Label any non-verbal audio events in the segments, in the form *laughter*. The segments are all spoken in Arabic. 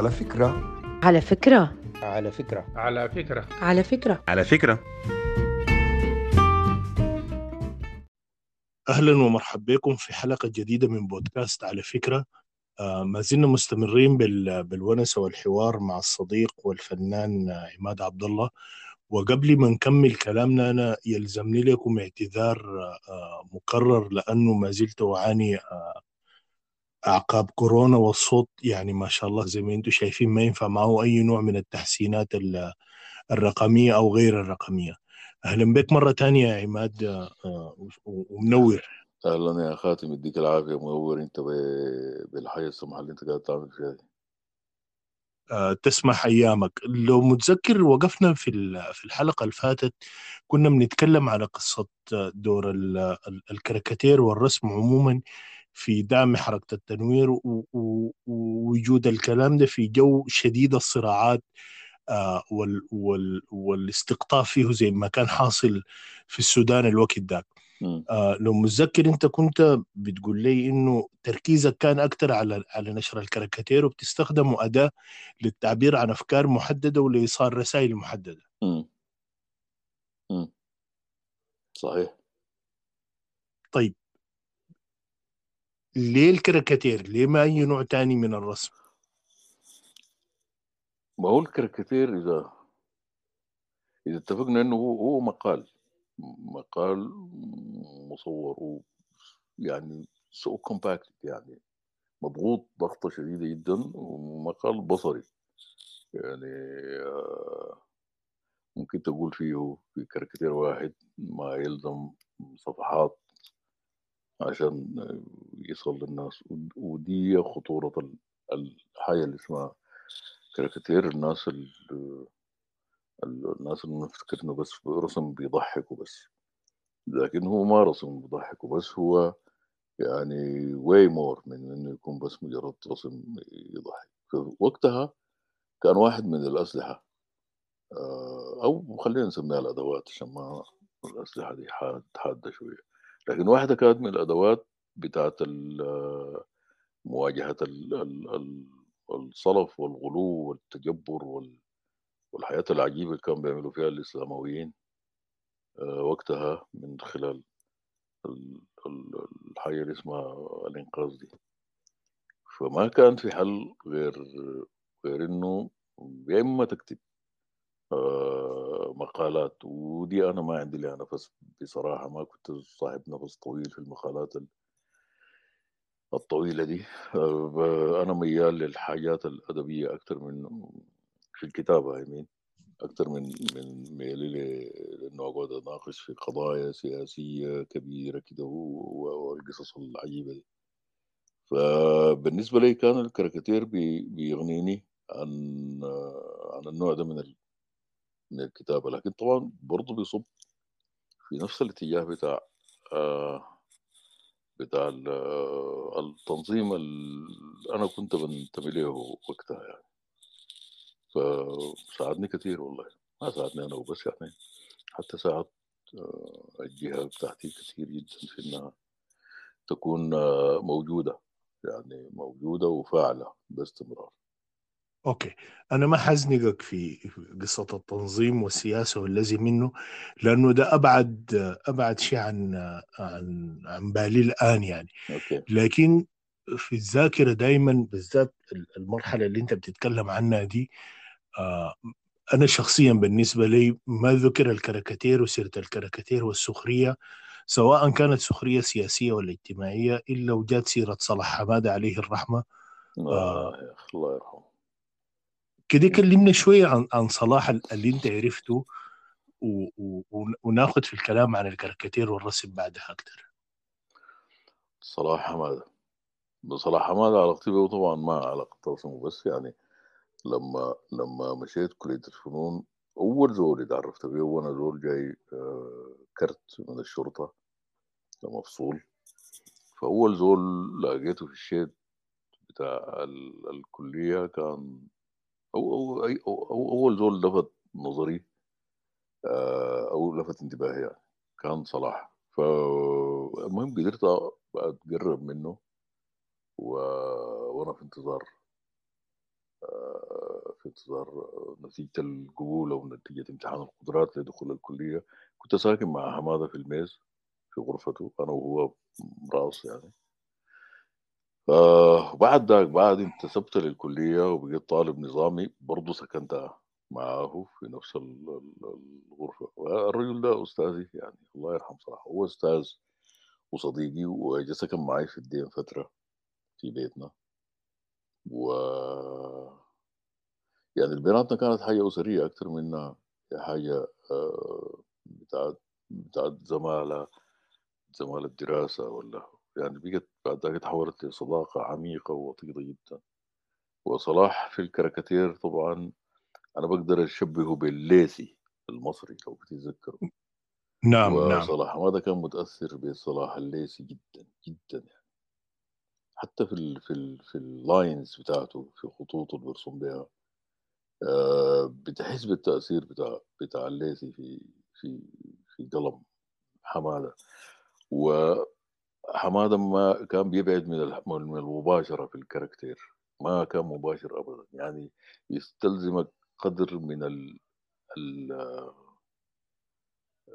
على فكرة. على فكرة. على فكرة. على فكرة. على فكرة. على فكرة. أهلا ومرحبا بكم في حلقة جديدة من بودكاست على فكرة. آه ما زلنا مستمرين بال- بالونسة والحوار مع الصديق والفنان آه، عماد عبد الله وقبل ما نكمل كلامنا أنا يلزمني لكم اعتذار آه مكرر لأنه ما زلت أعاني آه أعقاب كورونا والصوت يعني ما شاء الله زي ما أنتم شايفين ما ينفع معه أي نوع من التحسينات ال- الرقمية أو غير الرقمية. أهلا بك مرة تانية يا عماد آه، آه، ومنور. أهلا يا خاتم يديك العافية منور أنت بالحياة السمحه اللي أنت قاعد تعمل فيها. آه، تسمح أيامك. لو متذكر وقفنا في في الحلقة اللي فاتت كنا بنتكلم على قصة دور ال- ال- الكاريكاتير والرسم عموما. في دعم حركة التنوير ووجود الكلام ده في جو شديد الصراعات آه، وال وال والاستقطاب فيه زي ما كان حاصل في السودان الوقت مم. آه لو متذكر انت كنت بتقول لي انه تركيزك كان أكثر على على نشر الكاريكاتير وبتستخدمه أداة للتعبير عن أفكار محددة ولإيصال رسائل محددة مم. مم. صحيح طيب ليه الكاريكاتير؟ ليه ما أي نوع تاني من الرسم؟ ما هو الكاريكاتير إذا إذا اتفقنا إنه هو هو مقال مقال مصور يعني so compact يعني مضغوط ضغطة شديدة جدا ومقال بصري. يعني آه، ممكن تقول فيه في كاريكاتير واحد ما يلزم صفحات عشان يصل للناس ود- ودي خطورة ال- الحاجة اللي اسمها كاريكاتير الناس ال- ال- الناس اللي نفتكر انه بس رسم بيضحك وبس لكن هو ما رسم بيضحك وبس هو يعني way more من إنه يكون بس مجرد رسم يضحك. وقتها كان واحد من الأسلحة آه، أو خلينا نسميها الأدوات عشان ما الأسلحة دي حاد حادة شوية. لكن واحدة كانت من الأدوات بتاعت ال- الصلف والغلو والتجبر وال- والحياة العجيبة اللي كانوا بيعملوا فيها الإسلامويين آه، وقتها من خلال ال- ال- الحاجة اللي اسمها الإنقاذ دي فما كان في حل غير غير إنه يا إما تكتب آه، مقالات. ودي أنا ما عندي لها نفس بصراحة ما كنت صاحب نفس طويل في المقالات ال- الطويلة دي. آه، أنا ميال للحاجات الأدبية أكتر من في الكتابة يمين أكتر من من ميالي ل- لأنه أقعد أناقش في قضايا سياسية كبيرة كده والقصص العجيبة دي. فبالنسبة لي كان الكاريكاتير بي- بيغنيني عن عن النوع ده من من الكتابة. لكن طبعا برضه بيصب في نفس الاتجاه بتاع آه، بتاع ال- التنظيم اللي أنا كنت بنتمي له وقتها يعني. فساعدني كثير والله. ما ساعدني أنا وبس يعني. حتى ساعد آه، الجهة بتاعتي كثير جدا في إنها تكون آه، موجودة. يعني موجودة وفاعلة بإستمرار. okay. أنا ما حزنقك في قصة التنظيم والسياسة والذي منه لأنه ده أبعد أبعد شيء عن عن عن بالي الآن يعني. okay. لكن في الذاكرة دائما بالذات المرحلة اللي أنت بتتكلم عنها دي آه، أنا شخصيا بالنسبة لي ما ذكر الكاريكاتير وسيرة الكاريكاتير والسخرية سواء كانت سخرية سياسية ولا اجتماعية إلا وجات سيرة صلاح حمادة عليه الرحمة. آه الله يرحمه. كده كلمنا شوية عن عن صلاح اللي انت عرفته و- و- ون- وناخد في الكلام عن الكاريكاتير والرسم بعدها أكثر صلاح حمادة. بصلاح حمادة علاقتي به طبعا ما علاقة رسمه بس يعني لما لما مشيت كلية الفنون أول زول اتعرفت به وأنا زول جاي آه، كرت من الشرطة مفصول. فأول زول لقيته في الشيت بتاع ال- الكلية كان أو أو أول زول لفت نظري آه، أو لفت انتباهي يعني كان صلاح. فالمهم قدرت أتقرب منه و... وأنا في انتظار آه، في انتظار نتيجة القبول أو نتيجة امتحان القدرات لدخول الكلية. كنت ساكن مع حمادة في الميز في غرفته أنا وهو راس يعني. آه بعد ذاك بعد انتسبت للكلية وبقيت طالب نظامي برضه سكنت معاه في نفس ال- ال- الغرفة. الرجل ده أستاذي يعني الله يرحمه صراحة هو أستاذ وصديقي وجا سكن معي في الدين فترة في بيتنا. و يعني بيناتنا كانت حاجة أسرية أكتر منها حاجة آه، بتاعت بتاعت زمالة زمالة دراسة ولا يعني بقت بعد ذاك تحولت لصداقة عميقة ووطيدة جدا. وصلاح في الكاريكاتير طبعا أنا بقدر أشبهه بالليثي المصري لو بتتذكروا نعم نعم. وصلاح حمادة كان متأثر بصلاح الليثي جدا جدا يعني. حتى في ال في ال في ال lines بتاعته في خطوطه اللي بيرسم بها آه، بتحس بالتأثير بتاع بتاع الليثي في في في قلم حمادة. وحمادة ما كان بيبعد من المباشرة في الكاركتير. ما كان مباشر أبدا. يعني يستلزمك قدر من ال ال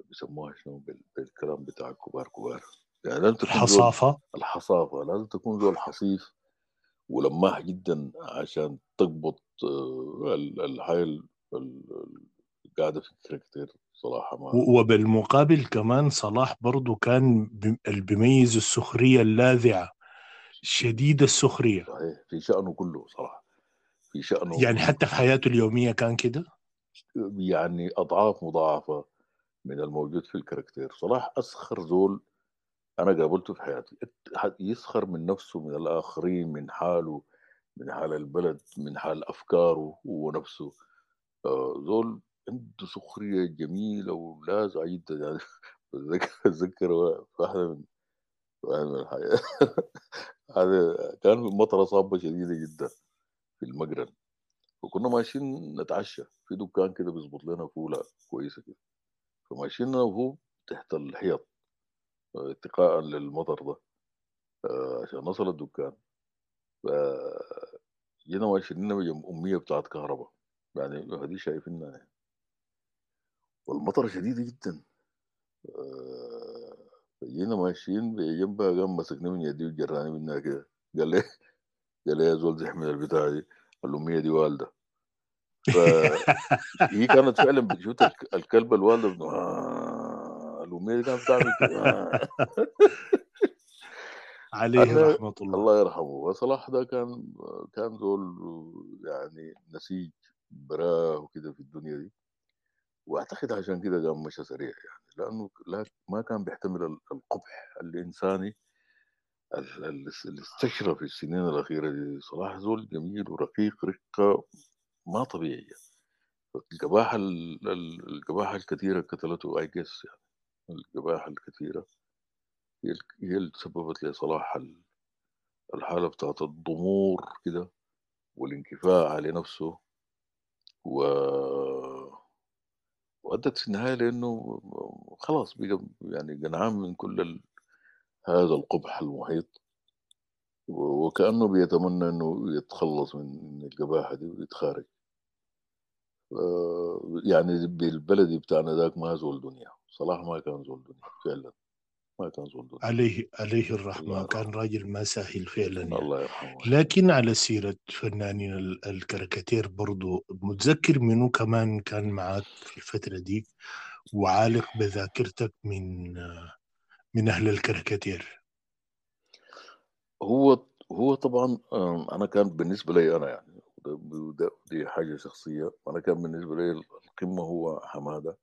بيسموها شنو؟ بال- بالكلام بتاع الكبار كبار. يعني لازم تكون زول الحصافة. الحصافة. لازم تكون زول حصيف ولماح جدا عشان تضبط آه، قاعدة في الكاركتير صراحة ما وبالمقابل كمان صلاح برضو كان اللي بيميز السخرية اللاذعة شديد السخرية. صحيح في شأنه كله صراحة. في شأنه يعني حتى في حياته اليومية كان كده؟ يعني أضعاف مضاعفة من الموجود في الكاركتير. صلاح أسخر زول أنا قابلته في حياتي. إت- يسخر من نفسه من الآخرين من حاله من حال البلد من حال أفكاره هو نفسه آه، زول عنده سخرية جميلة ولاذعه جدا يعني *laughs* بتذكر واحدة من واحدة من الحاجات. *laughs* هذا كان مطرة صعبة شديدة جدا في المقرن وكنا ماشيين نتعشى. في دكان كده بيظبط لنا فوله كويسة كده. فماشيين أنا وهو تحت الحيط اتقاء للمطر ده آه، عشان نصل الدكان. فجينا ماشيين بجنب أمية بتاعت كهرباء. يعني هذه شايفينها. والمطر شديدة جدا. آه، فجينا ماشيين بجنبها قام مسكني من يدي وجراني منها كده. قال لي قال لي يا زول زحمة البتاع دي. الأمية دي والدة. فهي *laughs* كانت فعلا بتشوت الك- الكلب الوالدة بت- آه، الأمية دي كانت بتعمل كده. آه. *laughs* عليه رحمة الله. الله يرحمه. وصلاح ده كان كان زول يعني نسيج براه وكده في الدنيا دي. وأعتقد عشان كده قام مشى سريع يعني لأنه لا ما كان بيحتمل ال- القبح الإنساني ال- ال- اللي استشرى في السنين الأخيرة دي. صلاح زول جميل ورقيق رقة ما طبيعيه القباحه ال- ال- القباحه الكثيرة قتلته اي جس يعني. القباحه الكثيرة هي ال- هي اللي سببت لصلاح ال- الحالة بتاعت الضمور كده والانكفاء على نفسه و وأدت في النهاية لأنه خلاص بقى يعني قنعان من كل. هذا القبح المحيط. و- وكأنه بيتمنى إنه يتخلص من القباحة دي ويتخارج. يعني بالبلدي بتاعنا ذاك ما زول دنيا. صلاح ما كان زول دنيا فعلا. ما كان عليه عليه الله الرحمة كان راجل ما سهل فعلا يعني. الله يرحمه. لكن على سيرة فنانين ال- الكاريكاتير برضو متذكر منه كمان كان معك في الفترة دي؟ وعالق بذاكرتك من من أهل الكاريكاتير. هو هو طبعا أنا كان بالنسبة لي أنا يعني دي حاجة شخصية. أنا كان بالنسبة لي القمة هو حمادة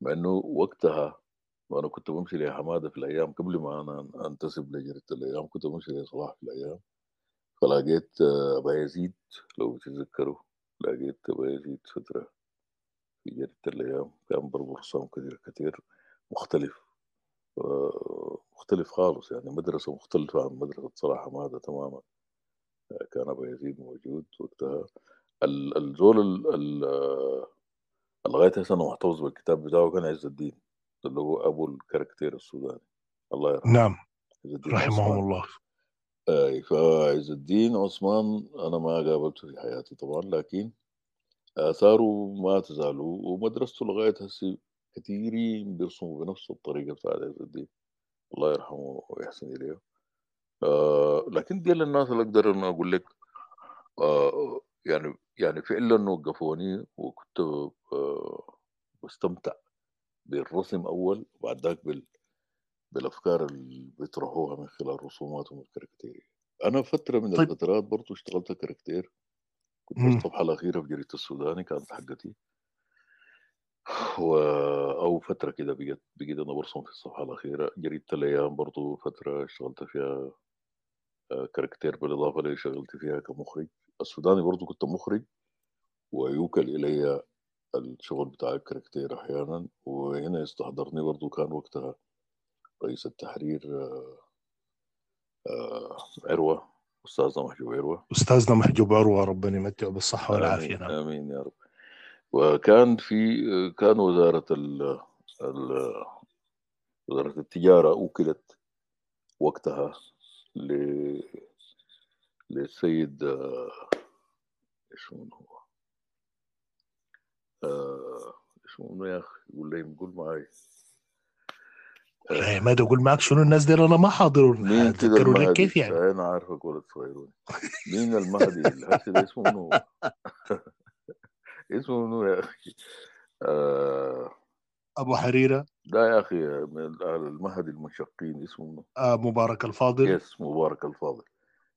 مع إنه وقتها وأنا كنت بمشي لحمادة في الأيام قبل ما أنا أنتسب لجريدة الأيام كنت بمشي لصلاح في الأيام. فلقيت آه، أبا يزيد لو تتذكروا لقيت أبا يزيد فترة في جريدة الأيام كان برضه رسام كثير كثير مختلف آه، مختلف خالص يعني مدرسة مختلفة عن مدرسة صلاح حمادة تماما. آه، كان أبا يزيد موجود وقتها. ال- الزول ال- ال- آه، لغاية هسه أنا محتفظ بالكتاب بتاعه كان عز الدين. اللي هو أبو الكاركتير السوداني. الله يرحمه. نعم. رحمهم عثمان. الله. أي فعز الدين عثمان أنا ما قابلته في حياتي طبعا لكن آثاره ما تزال. ومدرسته لغاية هسه كثيرين بيرسموا بنفس الطريقة بتاعت عز الدين. الله يرحمه ويحسن إليه. آه لكن دي الناس اللي أقدر ان أقول لك آه يعني يعني فعلا وقفوني وكنت آه بستمتع. بالرسم أول وبعد ذاك بال بالأفكار اللي بيطرحوها من خلال رسوماتهم الكاركتيريه أنا فترة من طيب. الفترات برضو اشتغلت كاركتير كنت في. الصفحه الأخيرة في جريدة السوداني كانت حقتي. و... أو فترة كده بقيت بقيت أنا برسم في الصفحه الأخيرة. جريدة الأيام برضو فترة اشتغلت فيها آه، كاركتير بالإضافة اللي شغلت فيها كمخرج. السوداني برضو كنت مخرج. ويوكل إلي الشغل بتاع الكاركتير أحيانا وهنا يستحضرني برضو كان وقتها رئيس التحرير آه، آه، عروة أستاذنا محجوب عروة. أستاذنا محجوب عروة ربنا يمتعه بالصحة والعافية. امين نعم. آمين يا رب. وكان في كان وزارة ال وزارة التجارة أوكلت وقتها ل للسيد إيش هو؟ آه، هو يا أخي؟ قول لي قول معي لا يا ما أقول معك شنو الناس دي أنا ما حاضرون. مين كده المهدي؟ كيف يعني؟ أنا عارفك ولد صغيرون مين المهدي؟ الهسي ده اسمه منو؟ *laughs* اسمه منو يا أخي؟ آه أبو حريرة. لا يا أخي المهدي المنشقين اسمه منو؟ آه مبارك الفاضل. يس مبارك الفاضل.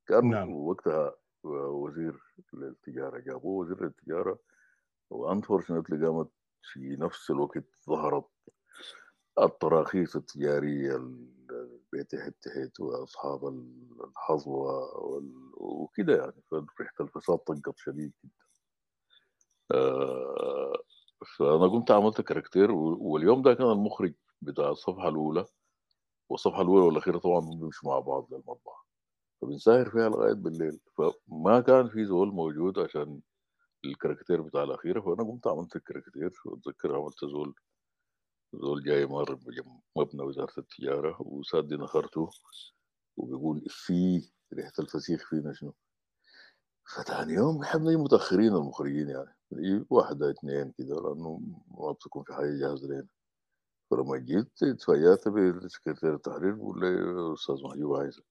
كان نعم. وقتها وزير للتجارة جابوه وزير للتجارة وأنفورشنتلي قامت في نفس الوقت ظهرت التراخيص التجارية اللي بيتحت تحت وأصحاب الحظوة وال- وكده يعني. فريحه الفساد طقت شديد جدا. آه، فأنا قمت عملت كاركتير واليوم ده كان المخرج بتاع الصفحة الأولى. والصفحة الأولى والأخيرة طبعا بيمشوا مع بعض للمطبخ فبنسهر فيها لغاية بالليل. فما كان في زول موجود عشان الكاركتير بتاع الاخيره فأنا قمت عملت الكاركتير وأتذكر عملت زول زول جاي بجنب مبنى وزارة التجارة وسادي نخرته وبيقول في ريحة الفسيخ فينا شنو؟ فتاني يوم إحنا متأخرين المخرجين يعني واحدة اثنين كده لأنه ما بتكون في حاجة جاهزة لنا فلما جيت اتفاجأت بسكرتير التحرير بقول لي أستاذ محجوب عايزك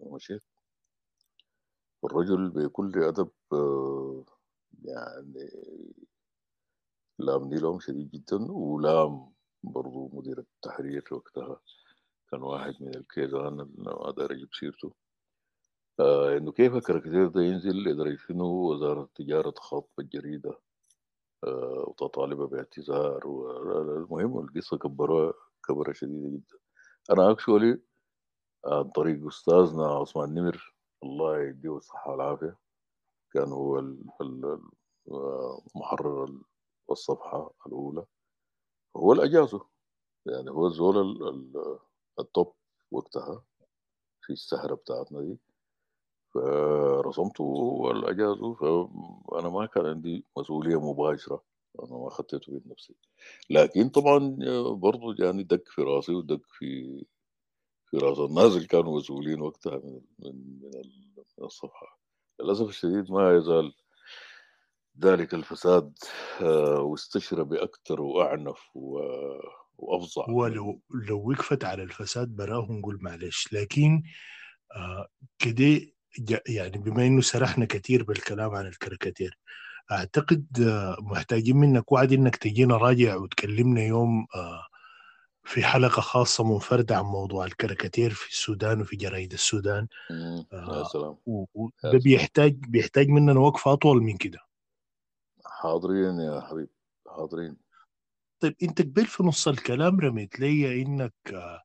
مشيت الرجل بكل أدب آه، يعني لامني لهم شديد جدا ولام برضو مدير التحرير وقتها كان واحد من الكيزان ما أقدر أجيب سيرته. آه إنه كيف الكاركتير ده ينزل؟ لدرجه انه وزارة التجارة تخاطب الجريدة آه وتطالب باعتذار المهم القصة كبرها شديدة جدا. أنا اكشولي عن طريق أستاذنا عثمان نمر الله يديه الصحة والعافية كان هو محرر ال- الصفحة الأولى. هو اللي اجازه يعني هو ال- التوب وقتها في السهرة بتاعتنا دي. فرسمته هو اللي اجازه فأنا ما كان عندي مسؤولية مباشرة. أنا ما خطيته بنفسي لكن طبعا برضه يعني دق في راسي ودق في في راس الناس اللي كانوا مسؤولين وقتها من من من ال- للاسف الشديد ما يزال ذلك الفساد آه، واستشرى بأكثر وأعنف و- وأفظع. هو من لو وقفت على الفساد براه نقول معلش لكن آه كده يعني بما إنه سرحنا كثير بالكلام عن الكاريكاتير أعتقد آه محتاجين منك وعد إنك تجينا راجع وتكلمنا يوم آه في حلقة خاصة منفردة عن موضوع الكاريكاتير في السودان وفي جرايد السودان مم. يا آه سلام وده بيحتاج بيحتاج مننا وقفة أطول من كده حاضرين يا حبيبي حاضرين طيب أنت قبل في نص الكلام رميت لي إنك آه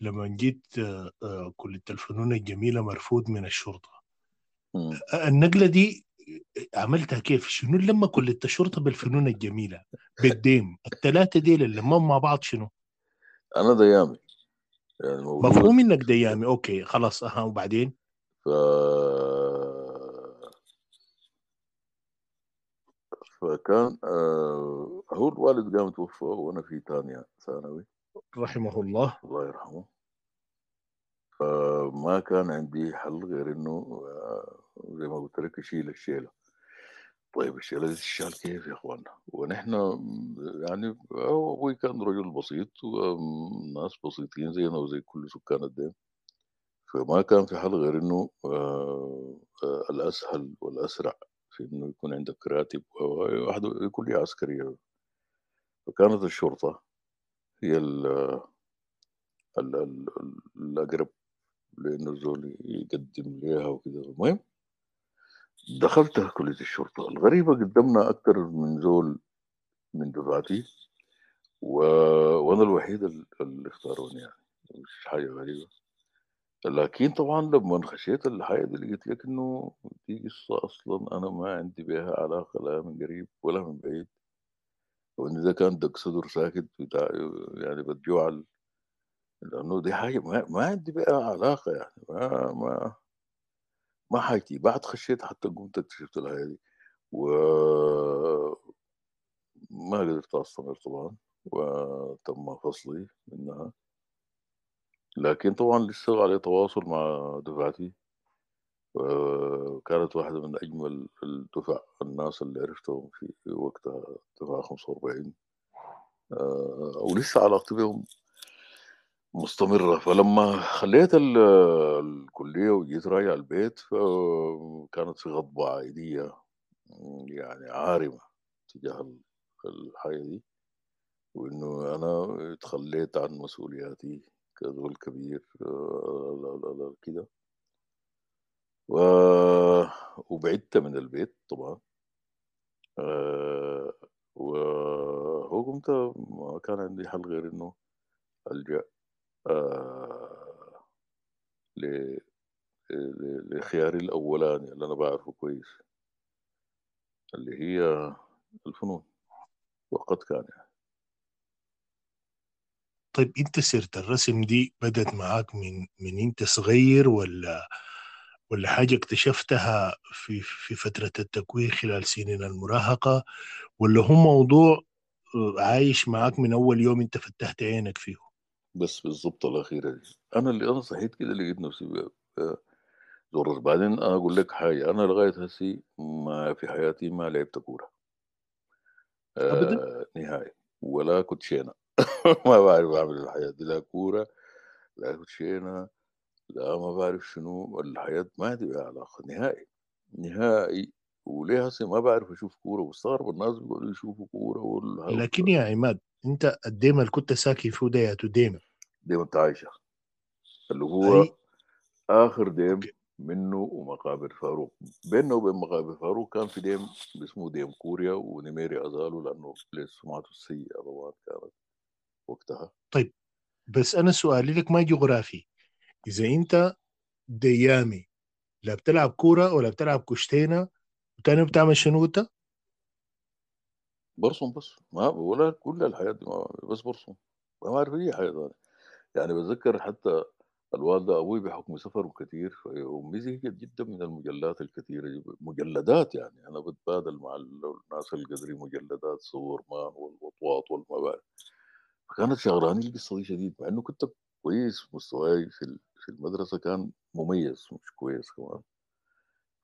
لما جيت آه آه كلية الفنون الجميلة مرفوض من الشرطة مم. آه النقلة دي عملتها كيف؟ شنو لما كلية الشرطة بالفنون الجميلة بالديم الثلاثة دي اللي مع بعض شنو؟ أنا ديامي. يعني مولود مفهوم إنك ديامي. okay خلاص أها وبعدين؟ ف فكان آه هو الوالد قام توفى وأنا في ثانية ثانوي. رحمه الله. الله يرحمه. فما ما كان عندي حل غير إنه آه، زي ما قُلت لك أشيل الشيلة. طيب الشيلة دي تتشال كيف يا أخوانا؟ ونحن يعني هو أبوي كان رجل بسيط وناس بسيطين زينا وزي كل سكان الدين، فما كان في حل غير إنه آآ آآ الأسهل والأسرع في إنه يكون عندك راتب واحد ليه عسكرية. فكانت الشرطة هي ال ال ال ال الأقرب لإنه الزول يقدّم ليها وكده، المهم دخلت كلية الشرطة، الغريبة قدّمنا أكتر من زول من دفعتي و وأنا الوحيد ال اللي اختاروني يعني، مش حاجة غريبة، لكن طبعًا لمّا خشيت الحاجة دي لقيت لك إنه دي قصة أصلًا أنا ما عندي بيها علاقة لا من قريب ولا من بعيد، وإن ده كان دق صدر ساكت بتاع يعني بتجوع لأنه دي حاجة ما ما عندي بيها علاقة يعني. ما ما ما حاجتي، بعد خشيت حتى قمت اكتشفت الحاجة دي. و ما قدرت أستمر طبعًا وتم فصلي منها. لكن طبعًا لسه على تواصل مع دفعتي، وكانت واحدة من أجمل الدفع الناس اللي عرفتهم في وقتها دفعة 45 آآ ولسه علاقتي بيهم مستمرة، فلمّا خلّيت ال الكلية وجيت راجع البيت فكانت في غضبة عائلية يعني عارمة تجاه ال الحاجة دي، وإنه أنا اتخلّيت عن مسؤولياتي كزول كبير ال كده. و وبعدت من البيت طبعًا. آآ وهو قمت ما كان عندي حل غير إنه ألجأ ل لخياري الأولاني اللي أنا باعرفه كويس. اللي هي الفنون، وقد كان يعني. طيب أنت سيرة الرسم دي بدت معاك من من أنت صغير والّا والّا حاجة اكتشفتها في في فترة التكوين خلال سنين المراهقة، والّا هو موضوع عايش معاك من أول يوم أنت فتحت عينك فيه؟ بس بالضبط الأخيرة دي. أنا اللي أنا صحيت كده لقيت نفسي ب زرار بعدين أنا أقول لك حاجة، أنا لغاية هسي ما في حياتي ما لعبت كورة. أبدًا؟ آآ نهائي. ولا كوتشينة *laughs* ما باعرف أعمل الحاجات دي، لا كورة، لا كوتشينة، لا ما باعرف شنو، الحياة ما بيها علاقة نهائي، نهائي، وليه هسي ما باعرف أشوف كورة. وباستغرب الناس بيقعدوا يشوفوا كورة لكن يا عماد أنت الديم اللي كنت ساكن فيه ده ياتو ديم ديم التعايشة اللي هو أي آخر ديم. منه ومقابر فاروق، بيننا وبين مقابر فاروق كان في ديم اسمه ديم كوريا ونميري أزالوا لأنه لسمعته السيئة طبعًا كانت وقتها. طيب بس أنا سؤالي لك ما جغرافي، إذا أنت ديامي لا بتلعب كورة ولا بتلعب كشتينة وتاني بتعمل شنو قُلت؟ بارسم بس، ما ولا كل الحاجات دي ما بس بارسم، ما باعرف أي حاجة تانية، يعني باتذكر حتى الوالدة أبوي بحكم سفره كتير فأمي زهقت جدًا من المجلات الكتيرة دي، مجلدات يعني. أنا باتبادل مع ال الناس اللي قدري مجلدات صور مان والوطواط والما فكانت شاغلاني القصة دي شديد، مع إنه كنت كويس مستواي في في المدرسة كان مميز مش كويس كمان،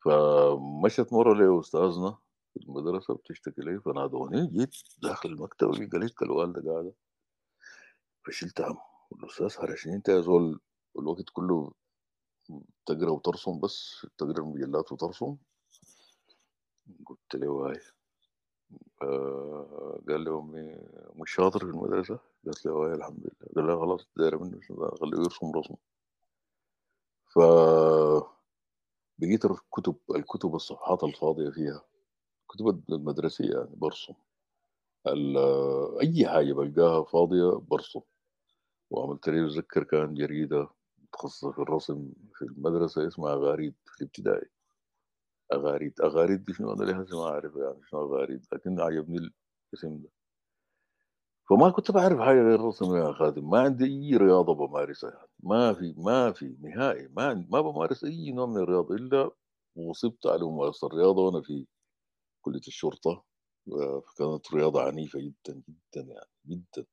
فمشت مرة لأستاذنا في المدرسة بتشتكي لي فنادوني جيت داخل المكتب لقيت الوالدة قاعدة. فشلت هم الأستاذ هرشني أنت يا زول الوقت كله تقرا وترسم بس تقرا المجلات وترسم. قلت له واي. آه قال لي أمي مش شاطر في المدرسة. قالت له واي الحمد لله. قال لها خلاص داير منه خليه يرسم رسم. ف بقيت الكتب الكتب الصفحات الفاضية فيها. كتب المدرسية يعني برسم أي حاجة بلقاها فاضية برسم وعملت لي أتذكر كان جريدة متخصصة في الرسم في المدرسة اسمها أغاريد في الابتدائي. أغاريد أغاريد دي شنو؟ ليه هسه ما أعرف يعني شنو أغاريد لكن عجبني الاسم ده. فما كنت بعرف حاجة غير الرسم يا خادم. ما عندي أي رياضة بمارسها يعني. ما في ما في نهائي. ما ما بمارس أي نوع من الرياضة إلا وصبت على ممارسة الرياضة وأنا في كلية الشرطة آه، فكانت رياضة عنيفة جدا جدا يعني جدا.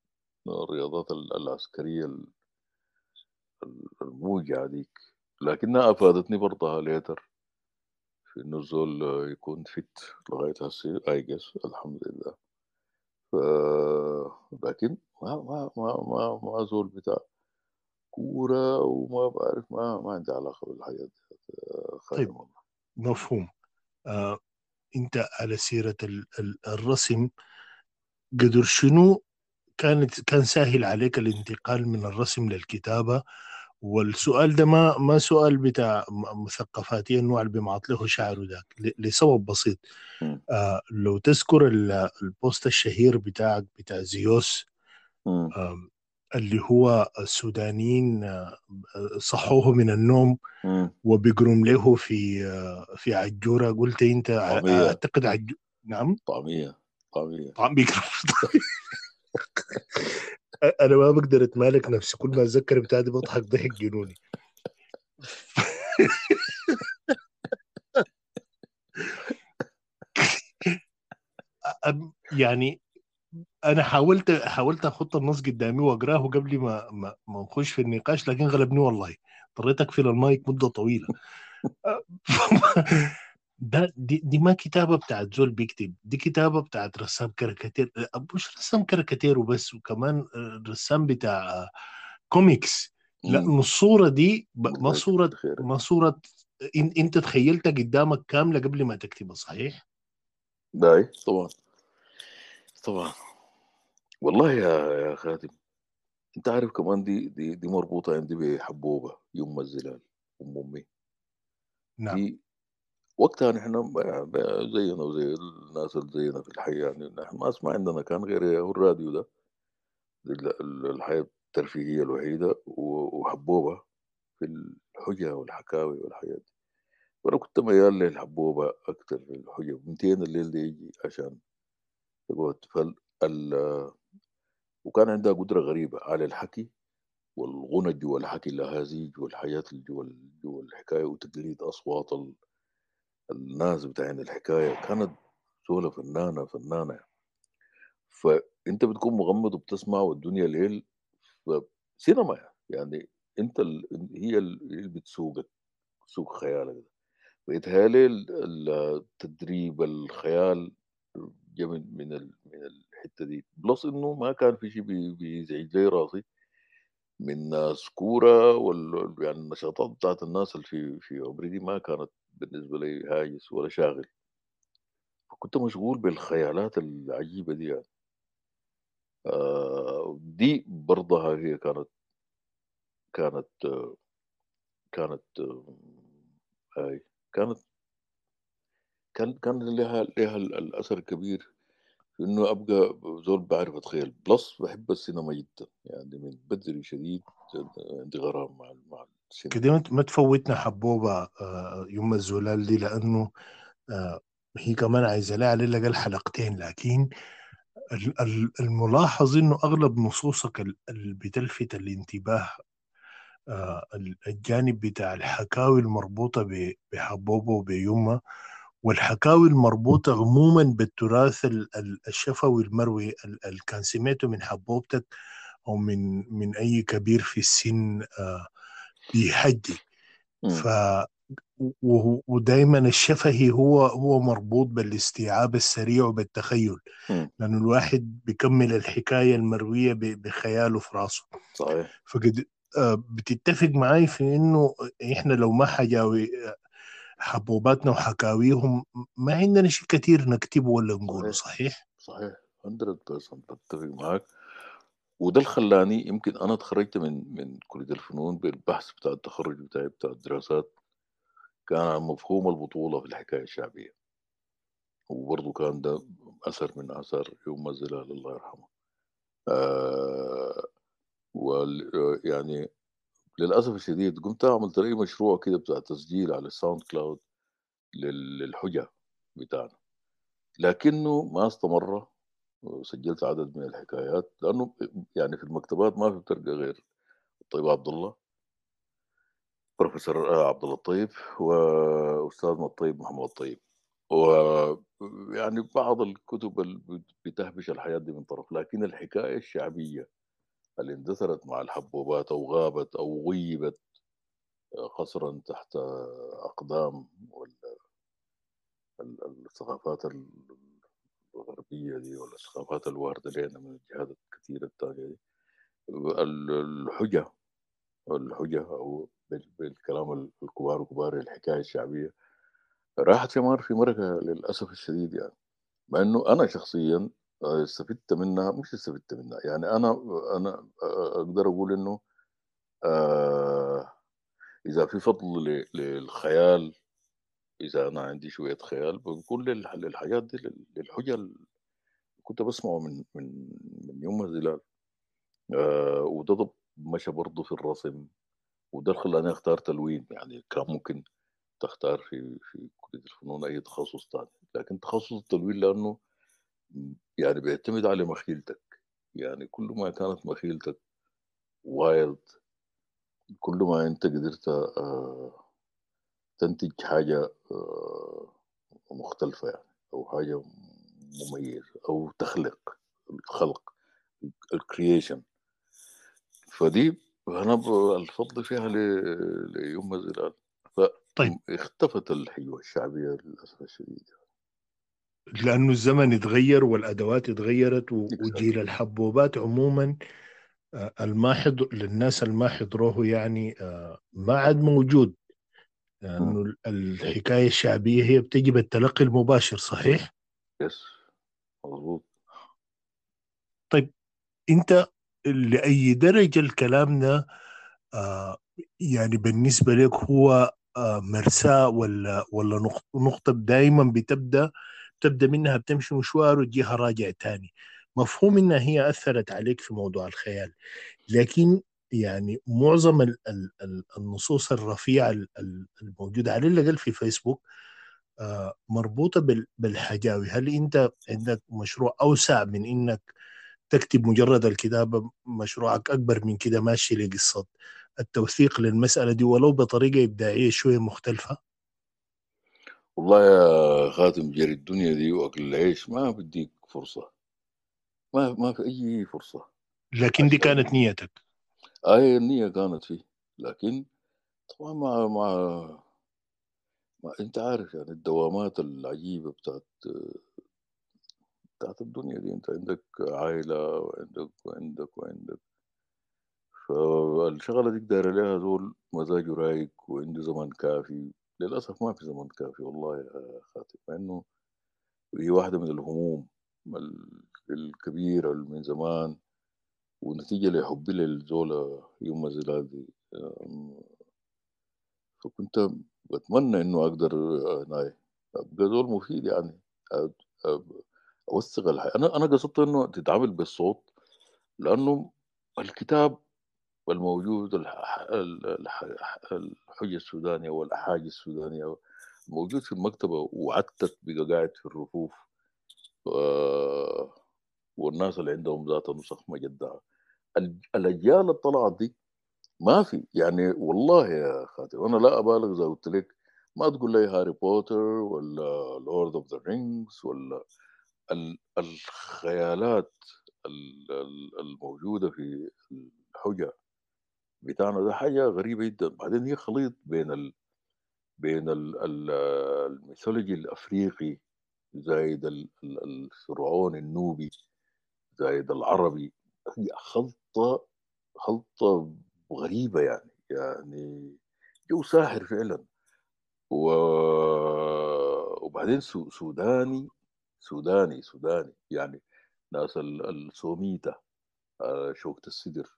الرياضات ال- العسكرية ال- ال- الموجعة ديك. لكنها أفادتني برضها ليتر في إنه الزول يكون فت لغاية هسه اي جس الحمد لله. ف لكن ما ما ما ما, ما زول بتاع كورة وما بعرف ما ما عندي علاقة بالحياة دي خادم طيب مفهوم. آه إنت على ال- الرسم قدر شنو كانت كان سهل عليك الانتقال من الرسم للكتابة والسؤال ده ما ما سؤال بتاع مثقفاتي النوع اللي بيمعط له شعره ذاك لسبب بسيط. آه لو تذكر ال- البوست الشهير بتاعك بتاع زيوس مم. اللي هو السودانيين آه، صحوه من النوم. وبيقرم له في آه، في عجورة. قلت أنت طعمية أعتقد عج... نعم؟ طعمية طعمية طعم بيقرم أنا ما بقدر أتمالك نفسي. كل ما أتذكر بتاع دي بضحك ضحك جنوني. *laughs* يعني أنا حاولت حاولت أحط النص قدامي وأقرأه قبل ما ما, ما نخش في النقاش لكن غلبني والله. اضطريت أقفل المايك مدة طويلة. *laughs* ده دي, دي ما كتابة بتاعت زول بيكتب دي كتابة بتاعت رسام كاريكاتير. مش رسام كاريكاتير وبس وكمان رسام بتاع كوميكس. لا. الصورة دي ما صورة ما صورة إن أنت تخيلتها قدامك كاملة قبل ما تكتبها صحيح؟ باي. طبعا. طبعا. والله يا يا خاتم انت عارف كمان دي دي دي مربوطة عندي بحبوبة يوم الزلال أم أمي. نعم. دي وقتها نحن زينا وزي الناس اللي زينا في الحي يعني نحن ما ما عندنا كان غير الراديو ده. دي ال- ال- الحياة الترفيهية الوحيدة و- وحبوبة في الحجة والحكاوي والحاجات دي. وأنا كنت ميال للحبوبة أكتر في الحجة 200 الليل دي يجي عشان تقعد. فال ال- وكان عندها قدرة غريبة على الحكي والغنى جوا الحكي اللهازيج والحياة جوا ال- جوا الحكاية وتقليد أصوات ال- الناس بتاعين الحكاية. كانت زولة فنانة فنانة. فأنت بتكون مغمض وبتسمع والدنيا ليل. فسينما يعني أنت ال... هي اللي بتسوقك تسوق خيالك بيتهيألي ال- ال- التدريب الخيال من من ال- من الحتة دي. plus إنه ما كان في شيء بي- بيزعج لي راسي. من ناس كورة وال يعني النشاطات بتاعت الناس اللي في في عمري دي ما كانت بالنسبة لي هاجس ولا شاغل. فكنت مشغول بالخيالات العجيبة دي يعني. آه دي برضها هي كانت كانت كانت هاي كانت كان كان لها لها ال- الأثر الكبير في إنه أبقى زول بعرف أتخيل. بلس بحب السينما جدا. يعني من بدري شديد عندي غرام مع مع السينما. كده ما- تفوتنا حبوبة آه، يوم الزلال دي لأنه آه، هي كمان عايزة لها على الأقل حلقتين لكن ال- ال- الملاحظ إنه أغلب نصوصك ال- اللي بتلفت الانتباه آه، ال- الجانب بتاع الحكاوي المربوطة ب- بحبوبة وبيومة والحكاوي المربوطة عموما بالتراث ال- ال- الشفوي المروي ال- اللي كان سمعته من حبوبتك أو من من أي كبير في السن آه، بيحجي ف مم. ودائما الشفهي هو هو مربوط بالاستيعاب السريع وبالتخيل مم. لأنه الواحد بيكمل الحكاية المروية ب- بخياله في راسه صحيح فقد آه، بتتفق معي في إنه إحنا لو ما حجاوي آه، حبوباتنا وحكاويهم ما عندنا شيء كتير نكتبه ولا نقوله صحيح؟ صحيح؟ صحيح 100% بتفق معاك وده اللي خلاني يمكن أنا اتخرجت من من كلية الفنون بالبحث بتاع التخرج بتاعي بتاع الدراسات. كان عن مفهوم البطولة في الحكاية الشعبية. وبرضه كان ده أثر من اثار يوم الزلال الله يرحمه. آه وال يعني للأسف الشديد قمت أعمل طريق مشروع كده بتاع تسجيل على ال SoundCloud لل- للحجا بتاعنا. لكنه ما استمر وسجلت عدد من الحكايات لأنه يعني في المكتبات ما في بتلقى غير الطيب عبد الله بروفيسور آه، عبد الله الطيب وأستاذنا الطيب محمد الطيب. ويعني بعض الكتب اللي بتهبش الحياة دي من طرف لكن الحكاية الشعبية اللي اندثرت مع الحبوبات أو غابت أو غيبت قصرا تحت أقدام الثقافات الغربية دي ولا الثقافات الواردة لنا من الجهات الكثيرة الثانية دي؟ الحجة الحجة أو بالكلام الكبار وكبار الحكاية الشعبية راحت مر في مرقة للأسف الشديد يعني. مع إنه أنا شخصيا استفدت منها مش استفدت منها يعني أنا أنا أقدر أقول إنه آه إذا في فضل للخيال إذا أنا عندي شوية خيال بكون للحاجات دي للحجة اللي كنت بسمعه من من من يوم الزلال آه وده مشى برضه في الرسم وده اللي خلاني أختار تلوين يعني كان ممكن تختار في في كلية الفنون أي تخصص تاني. لكن تخصص التلوين لأنه يعني بيعتمد على مخيلتك. يعني كل ما كانت مخيلتك wild كل ما أنت قدرت آه تنتج حاجة آه مختلفة يعني أو حاجة مميزة أو تخلق الخلق ال creation فدي أنا الفضل فيها ليوم الزلال طيب. فاختفت الحيوة الشعبية للأسف الشديد. لأنه الزمن اتغير والأدوات اتغيرت وجيل الحبوبات عموما الماحض للناس الما حضروه يعني ما عاد موجود. لأنه الحكاية الشعبية هي بتجي بالتلقي المباشر صحيح؟ يس مظبوط. طيب أنت لأي درجة الكلام ده آه يعني بالنسبة لك هو آه مرساة ولا ولا نقطة دائما بتبدأ تبدأ منها بتمشي مشوار وتجيها راجع تاني. مفهوم إنها هي أثرت عليك في موضوع الخيال. لكن يعني معظم ال ال ال النصوص الرفيعة الموجودة على الأقل في فيسبوك آه مربوطة بالحجاوي. هل أنت عندك مشروع أوسع من إنك تكتب مجرد الكتابة؟ مشروعك أكبر من كده ماشي لقصة التوثيق للمسألة دي ولو بطريقة إبداعية شوية مختلفة؟ والله يا خاتم جري الدنيا دي وأكل العيش. ما بديك فرصة. ما ما في أي فرصة. لكن دي كانت نيتك. أي النيه كانت فيه. لكن طبعا مع مع ما أنت عارف يعني الدوامات العجيبة بتاعت بتاعت الدنيا دي. أنت عندك عائلة وعندك وعندك وعندك. فالشغلة دي دايرة لها زول مزاجه رايق وعنده زمن كافي. للأسف ما في زمن كافي والله يا خاتم مع إنه هي واحدة من الهموم الكبيرة من زمان ونتيجة لحبي للزولة يوم الزلال دي فكنت بتمنى إنه أقدر هناي أبقى زول مفيد يعني أوثق الحياة. أنا أنا قصدت إنه تتعامل بالصوت لأنه الكتاب الموجود الحجة السودانية والأحاجي السودانية موجود في المكتبة وعدتك بقى في الرفوف والناس اللي عندهم ذات نسخ مجدها الأجيال اللي طلعت دي ما في. يعني والله يا خاتم أنا لا أبالغ إذا قلت لك ما تقول لي Harry Potter ولا Lord of the Rings ولا الخيالات الموجودة في الحجا. بتاعنا ده حاجة غريبة جدا. بعدين هي خليط بين ال... بين ال... ال... ال mythology الأفريقي زايد ال... الفرعون النوبي زايد العربي. هي خلطة خلطة غريبة يعني. يعني جو ساحر فعلا. و... وبعدين سو... سوداني سوداني سوداني. يعني ناس السوميتا شوكة السدر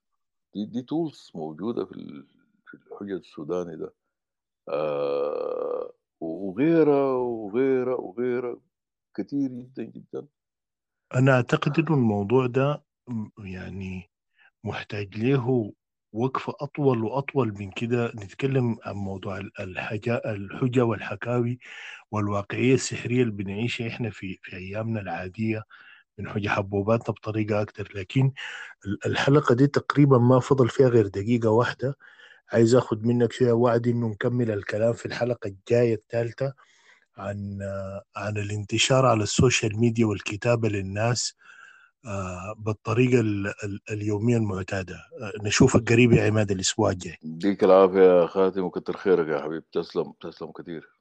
دي دي tools موجودة في في الحجا السوداني ده. آه وغيرها وغيرها وغيرها. كثير جدا جدا. أنا أعتقد إنه الموضوع ده يعني محتاج له وقفة أطول وأطول من كده. نتكلم عن موضوع الحاجة الحجة والحكاوي والواقعية السحرية اللي بنعيشها إحنا في في أيامنا العادية. من حجة حبوباتنا بطريقة أكتر. لكن الحلقة دي تقريبا ما فضل فيها غير دقيقة واحدة. عايز أخذ منك شوية وعد إنه نكمل الكلام في الحلقة الجاية الثالثة عن عن الانتشار على السوشيال ميديا والكتابة للناس آه، بالطريقة ال- ال- اليومية المعتادة. آه، نشوفك قريب يا عماد الأسبوع الجاي. يديك العافية يا خاتم وكتر خيرك يا حبيبي. تسلم تسلم كثير